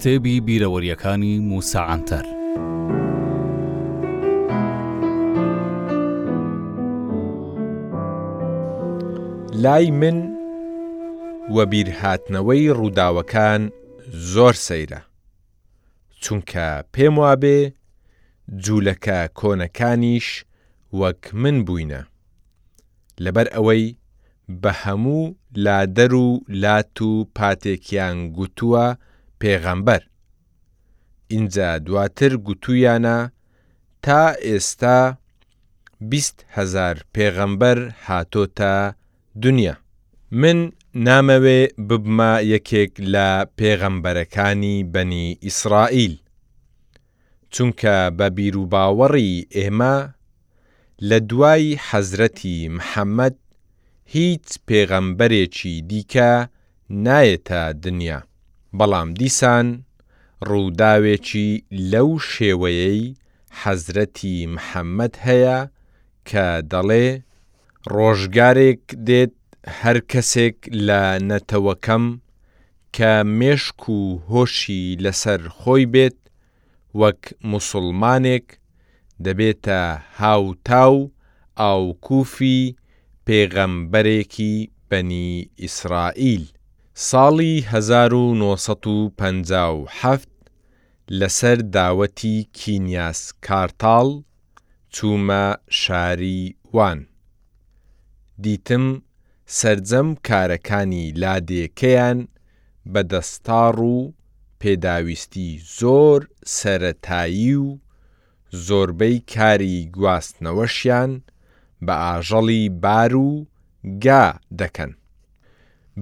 کتێبی بیرەوەریەکانی موسا عەنتەر لای من وە بیرهاتنەوەی ڕووداوەکان زۆر سەیرە چونکە پێم وابێ جوولەکە کۆنەکانیش وەک من بووینە لەبەر ئەوەی بە هەموو لادەر و لات و پاتێکیان گوتووە پێغەمبەر، ئینجا دواتر گوتوویانە تا ئێستا بیست هەزار پێغەمبەر هاتۆتە دونیا، من نامەوێ ببمە یەکێک لە پێغەمبەرەکانی بەنی ئیسرائیل. چونکە بە بیروباوەڕی ئێمە لە دوای حەزرەتی محەمەد هیچ پێغەمبەرێکی دیکە نایەتە دنیا، بەڵام دیسان ڕووداوێکی لەو شێوەیەی حەزرەتی محەمەد هەیە کە دەڵێ، ڕۆژگارێک دێت هەر کەسێک لە نەتەوەکەم کە مێشک و هۆشی لەسەر خۆی بێت وەک موسوڵمانێک دەبێتە هاوتا و ئاوکوفی پێغەمبەرێکی بەنی ئیسرائیل ساڵی هەزار و نۆ سەد و پەنجا و حەفت لەسەر داوەتی کینیاس کارتاڵ چوومە شاری وان دیتم سەرجەم کارەکانی لادێکەیان بە دەستاڕ و پێداویستی زۆر سەرەتایی و زۆربەی کاری گواستنەوەشیان بە ئاژەڵی بار و گا دەکەن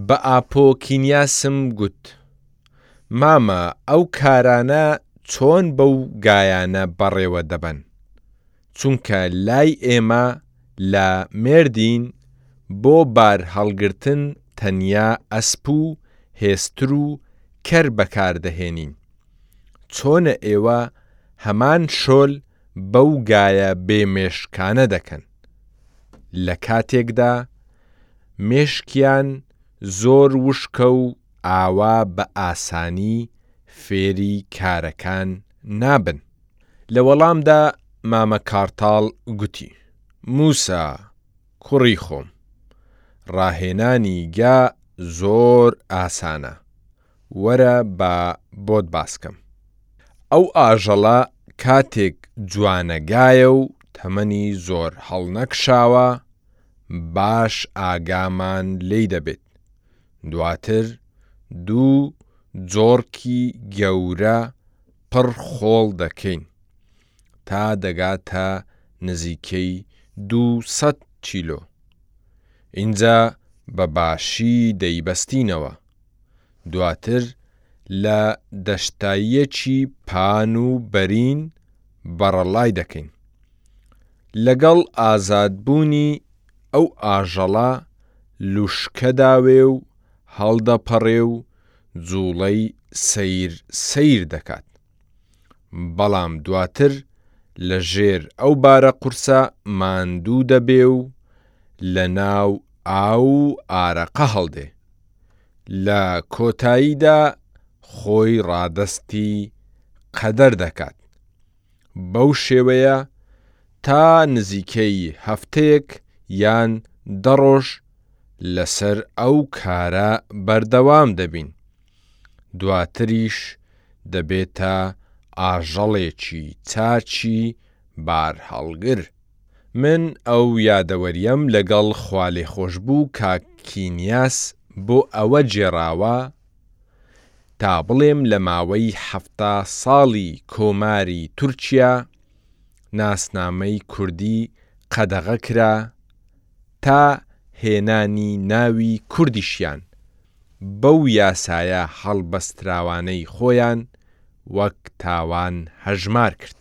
بە ئاپۆ کینیاسم گوت مامە ئەو کارانە چۆن بەو گایانە بەڕێوە دەبەن چونکە لای ئێمە لە مێردین بۆ بار هەڵگرتن تەنیا ئەسپ و هێستر و کەر بەکار دەهێنین چۆنە ئێوە هەمان شۆل بەو گایە بێ مێشکانە دەکەن لە کاتێکدا مێشکیان زۆر وشکە و ئاوا بە ئاسانی فێری کارەکان نابن. لە وەڵامدا مامە کارتاڵ گوتی، موسا کوڕی خۆم، ڕاهێنانی گا زۆر ئاسانە، وەرە با بۆت باسکەم ئەو ئاژەڵە کاتێک جوانەگایە و تەمەنی زۆر هەڵنەکشاوە باش ئاگامان لێی دەبێت دواتر دوو جۆڕکی گەورە پڕ خۆڵ دەکەین تا دەگاتە نزیکەی دوو سەد کیلۆ ئینجا بە باشی دەیبەستینەوە دواتر لە دەشتاییەکی پان و بەرین بەڕەڵای دەکەین. لەگەڵ ئازادبوونی ئەو ئاژەڵە لوشکە داوێ و هەڵدەپەڕێ و جوڵەی سەیر سەیر دەکات. بەڵام دواتر لە ژێر ئەو بارە قورسە ماندوو دەبێ و لە ناو ئاو و ئارەقە هەڵدێ، لە کۆتاییدا خۆی ڕادەستی قەدەر دەکات، بەو شێوەیە تا نزیکەی هەفتەیەک یان دە ڕۆژ لەسەر ئەو کارە بەردەوام دەبین. دواتریش دەبێتە ئاژەڵێکی چاکی بارهەڵگر. من ئەو یادەوەریەم لەگەڵ خوالێخۆشبوو کاک کینیاس بۆ ئەوە گێڕاوە تا بڵێم لە ماوەی حەفتا ساڵی کۆماری تورکیا ناسنامەی کوردی قەدەغە کرا، تا هێنانی ناوی کوردیشیان بەو یاسایە هەڵبەستراوانەی خۆیان وەک تاوان هەژمار کرد.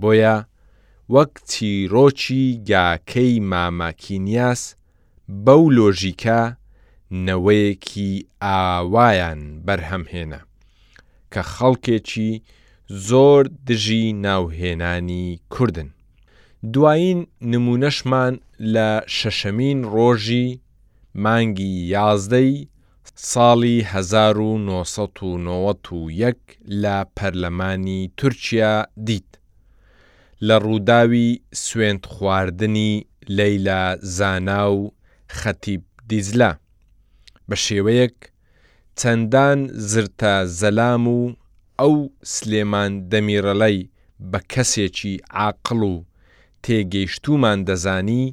بۆیە وەک چیرۆکی گاکەی مامە کینیاس بەو لۆژیکە نەوەیەکی ئاوایان بەرهەم هێنا کە خەڵکێکی زۆر دژی ناوهێنانی کوردن. دوایین نموونەشمان لە شەشەمین ڕۆژی مانگی یازدەی ساڵی هەزار و نۆ سەد و نەوەد و یەک لە پەرلەمانی تورکیا دیت، لە ڕووداوی سوێندخواردنی لەیلا زانا و خەتیب دیجلە، بە شێوەیەک، چەندان زرتە زەلام و ئەو سلێمان دەمیرەلەی بە کەسێکی عاقڵ و تێگەیشتوومان دەزانی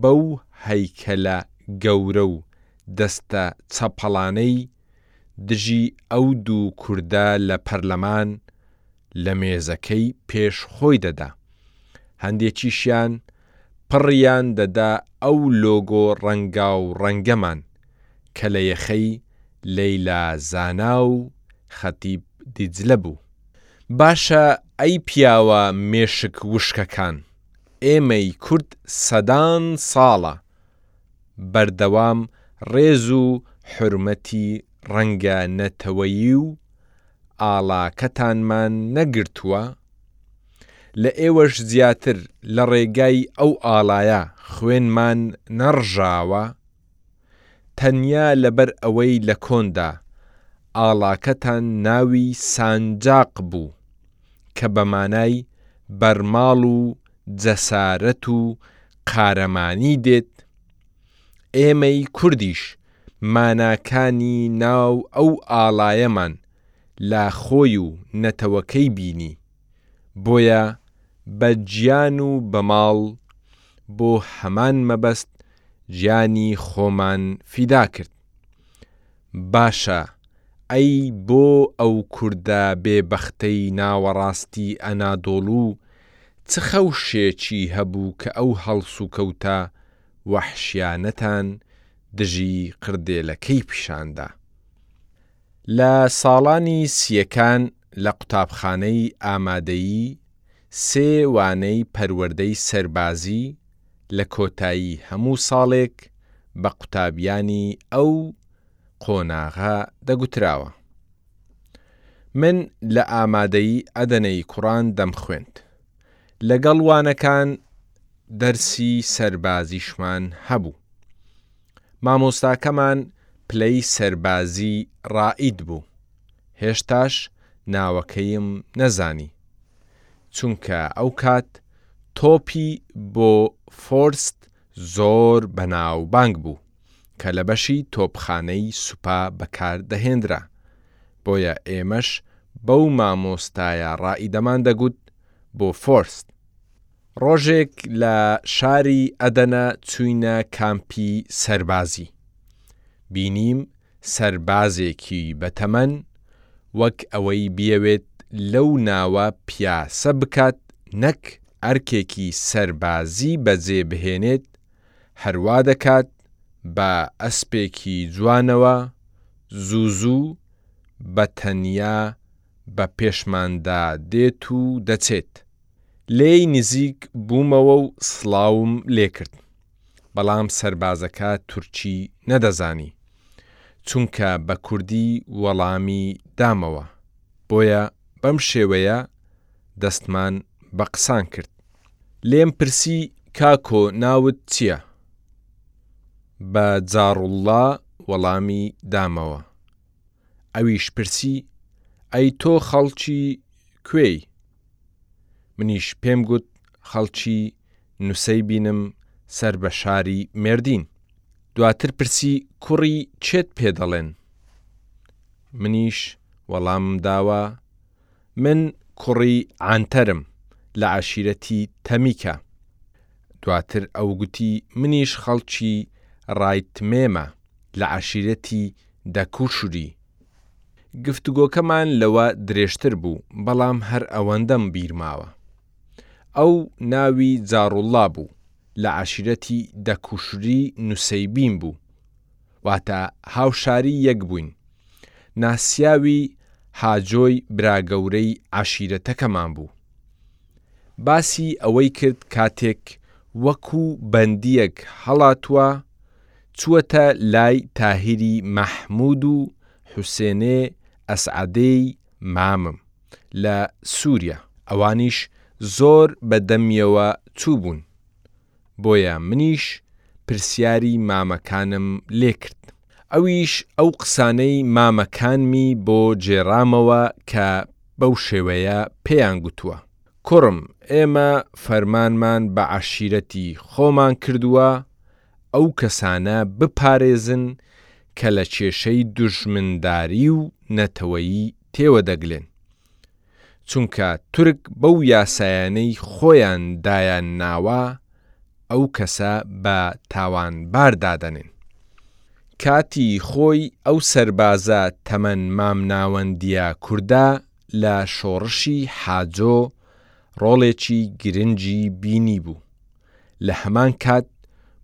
بەو هەیکەلە گەورە و دەستە چەپەڵانەی دژی ئەو دوو کوردە لە پەرلەمان لە مێزەکەی پێش خۆی دەدا هەندێکیشیان پڕیان دەدا ئەو لۆگۆ ڕەنگاو ڕەنگەمان کە لە یەخەی لەیلا زانا و خەتیب دیجلە بوو. باشە ئەی پیاوە مێشک وشکەکان ئێمەی کورد سەدان ساڵە بەردەوام ڕێز و حورمەتی ڕەنگە نەتەوەیی و ئاڵاکەتانمان نەگرتووە؟ لە ئێوەش زیاتر لە ڕێگای ئەو ئاڵایە خوێنمان نەڕژاوە؟ تەنیا لەبەر ئەوەی لە کۆندا ئاڵاکەتان ناوی سانجاق بوو کە بە مانای بەرماڵ و جەسارەت و قارەمانی دێت، ئێمەی کوردیش ماناکانی ناو ئەو ئاڵایەمان لە خۆی و نەتەوەکەی بینی، بۆیە بە گیان و بە ماڵ بۆ هەمان مەبەست گیانی خۆمان فیدا کرد، باشە ئەی بۆ ئەو کوردە بێ بەختەی ناوەڕاستی ئەنادۆڵو چ خەوشێکی هەبوو کە ئەو هەڵسوکەوتە وەحشیانەتان دژی قردێلەکەی پیشان دا. لە ساڵانی سیەکان لە قوتابخانەی ئامادەیی سێ وانەی پەروەردەی سەربازی لە کۆتایی هەموو ساڵێک بە قوتابیانی ئەو قۆناغە دەگوتراوە. من لە ئامادەیی ئەدەنەی کوڕان دەمخوێند. لەگەڵ وانەکان دەرسی سەربازیشمان هەبوو مامۆستاکەمان پلەی سەربازی ڕائید بوو هێشتاش ناوەکەیم نەزانی چونکە ئەو کات تۆپی بۆ فۆرست زۆر بەناوبانگ بوو کە لە بەشی تۆپخانەی سوپا بەکار دەهێندرا، بۆیە ئێمەش بەو مامۆستایە ڕائیدەمان دەگوت بۆ فۆرست. ڕۆژێک لە شاری ئەدەنە چووینە کامپی سەربازی، بینیم سەربازێکی بەتەمەن وەک ئەوەی بیەوێت لەو ناوە پیاسە بکات نەک ئەرکێکی سەربازی بەجێ بهێنێت، هەر وا دەکات بە ئەسپێکی جوانەوە زوو زوو بە تەنیا بە پێشماندا دێت و دەچێت. لێی نزیک بوومەوە و سڵاوم لێ کرد، بەڵام سەربازەکە تورکی نەدەزانی، چونکە بە کوردی وەڵامی دامەوە، بۆیە بەم شێوەیە دەستمان بە قسان کرد. لێم پرسی کاکۆ ناوت چییە؟ بە جاڕوڵڵا وەڵامی دامەوە. ئەویش پرسی ئەی تۆ خەڵکی کوێی؟ منیش پێم گوت خەڵکی نوسەیبینم سەر بە شاری مێردین. دواتر پرسی کوڕی کێت پێ دەڵێن؟ منیش وەڵامم داوە، من کوڕی عەنتەرم لە عەشیرەتی تەمیکە. دواتر ئەو گوتی منیش خەڵکی ڕایتمێمە لە عەشیرەتی دەکوشری. گفتوگۆکەمان لەوە درێژتر بوو، بەڵام هەر ئەوەندەم بیر ماوە. ئەو ناوی جاڕوڵڵا بوو، لە عەشیرەتی دەکوشری نوسەیبین بوو. واتە هاوشاری یەک بووین. ناسیاوی هاجۆی براگەورەی عەشیرەتەکەمان بوو. باسی ئەوەی کرد کاتێک وەکو بەندییەک هەڵاتووە، چووەتە لای تاهیری مەحموود و حوسێنێ ئەسعەدێی مامم لە سووریا. ئەوانیش زۆر بە دەمییەوە چووبوون. بۆیە منیش پرسیاری مامەکانم لێ کرد ئەویش ئەو قسانەی مامەکانمی بۆ گێڕامەوە کە بەو شێوەیە پێیان گوتووە کوڕم ئێمە فەرمانمان بە عەشیرەتی خۆمان کردووە ئەو کەسانە بپارێزن کە لە کێشەی دوژمنداری و نەتەوەیی تێوە دەگلێن چونکە تورک بەو یاسایانەی خۆیان دایان ناوە ئەو کەسە بە تاوانبار دادەنێن کاتی خۆی ئەو سەربازە تەمەن مامناوەندیە کوردە لە شۆڕشی حاجۆ ڕۆڵێکی گرنگی بینیبوو لە هەمان کات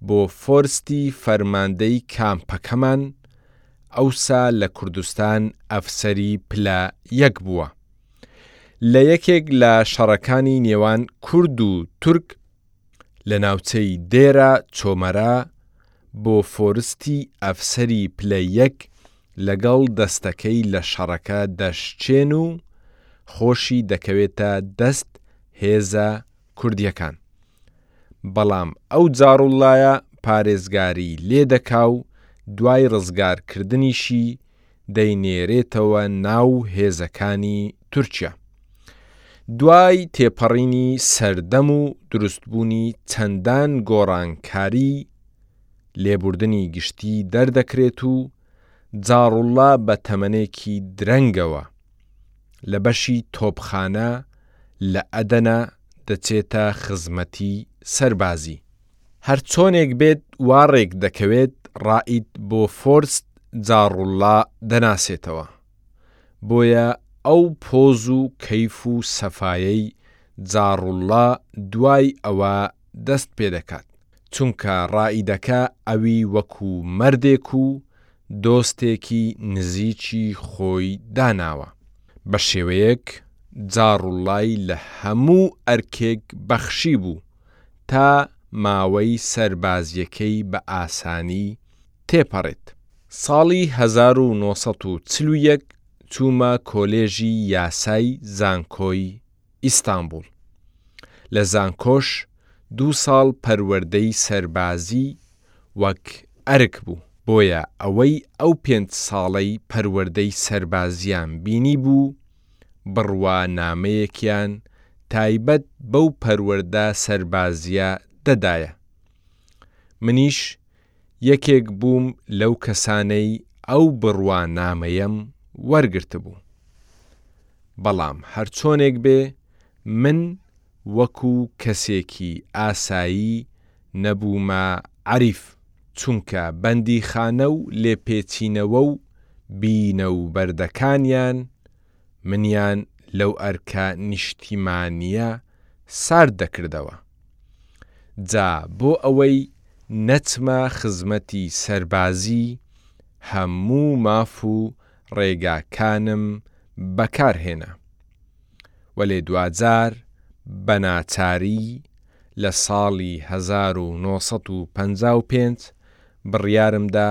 بۆ فۆرستی فەرماندەی کامپەکەمان ئەوسا لە کوردستان ئەفسەری پلە یەک بووە. لە یەکێک لە شەڕەکانی نێوان کورد و تورک لە ناوچەی دێرە چۆمەرە بۆ فۆرستی ئەفسەری پلە یەک لەگەڵ دەستەکەی لە شەڕەکە دەشچێن و خۆشی دەکەوێتە دەست هێزە کوردیەکان بەڵام ئەو جاڕوڵایە پارێزگاری لێ دەکا و دوای ڕزگار کردنیشی دەینێرێتەوە ناو هێزەکانی تورکیا دوای تێپەڕینی سەردەم و دروست بوونی چەندان گۆڕانکاری لێبوردنی گشتی دەردەکرێت و جاڕوڵا بە تەمەنێکی درەنگەوە لە بەشی تۆپخانە لە ئەدەنە دەچێتە خزمەتی سەربازی. هەرچۆنێک بێت وا ڕێک دەکەوێت ڕائید بۆ فۆرست جاڕوڵڵا دەناسێتەوە، بۆیە ئەو پۆز و کەیف و سەفایەی جاڕوڵڵا دوای ئەوە دەست پێ دەکات، چونکە ڕائیدەکە ئەوی وەکو مەردێک و دۆستێکی نزیکی خۆی داناوە، بە شێوەیەک جاڕوڵڵای لە هەموو ئەرکێک بەخشیبوو تا ماوەی سەربازییەکەی بە ئاسانی تێپەڕێت. ساڵی هەزار و نۆ سەد و چل و یەک چوومە کۆلێژی یاسای زانکۆی ئیستانبوڵ، لە زانکۆش دوو ساڵ پەروەردەی سەربازی وەک ئەرک بوو، بۆیە ئەوەی ئەو پێنج ساڵەی پەروەردەی سەربازییان بینیبوو، بڕوانامەیەکیان تایبەت بەو پەروەردە سەربازییە دەدایە. منیش یەکێک بووم لەو کەسانەی ئەو بڕوانامەیەم وەرگرتبوو. بەڵام هەرچۆنێک بێ من وەکو کەسێکی ئاسایی نەبوومە عەریف، چونکە بەندیخانە و لێپێچینەوە و بینە و بەردەکانیان منیان لەو ئەرکە نیشتیمانییە سارد دەکردەوە. جا بۆ ئەوەی نەچمە خزمەتی سەربازی، هەموو ماف و ڕێگاکانم بەکار هێنا. وەلێ دواجار بە ناچاری لە ساڵی هەزار و نۆ سەد و پەنجا و پێنج بڕیارم دا،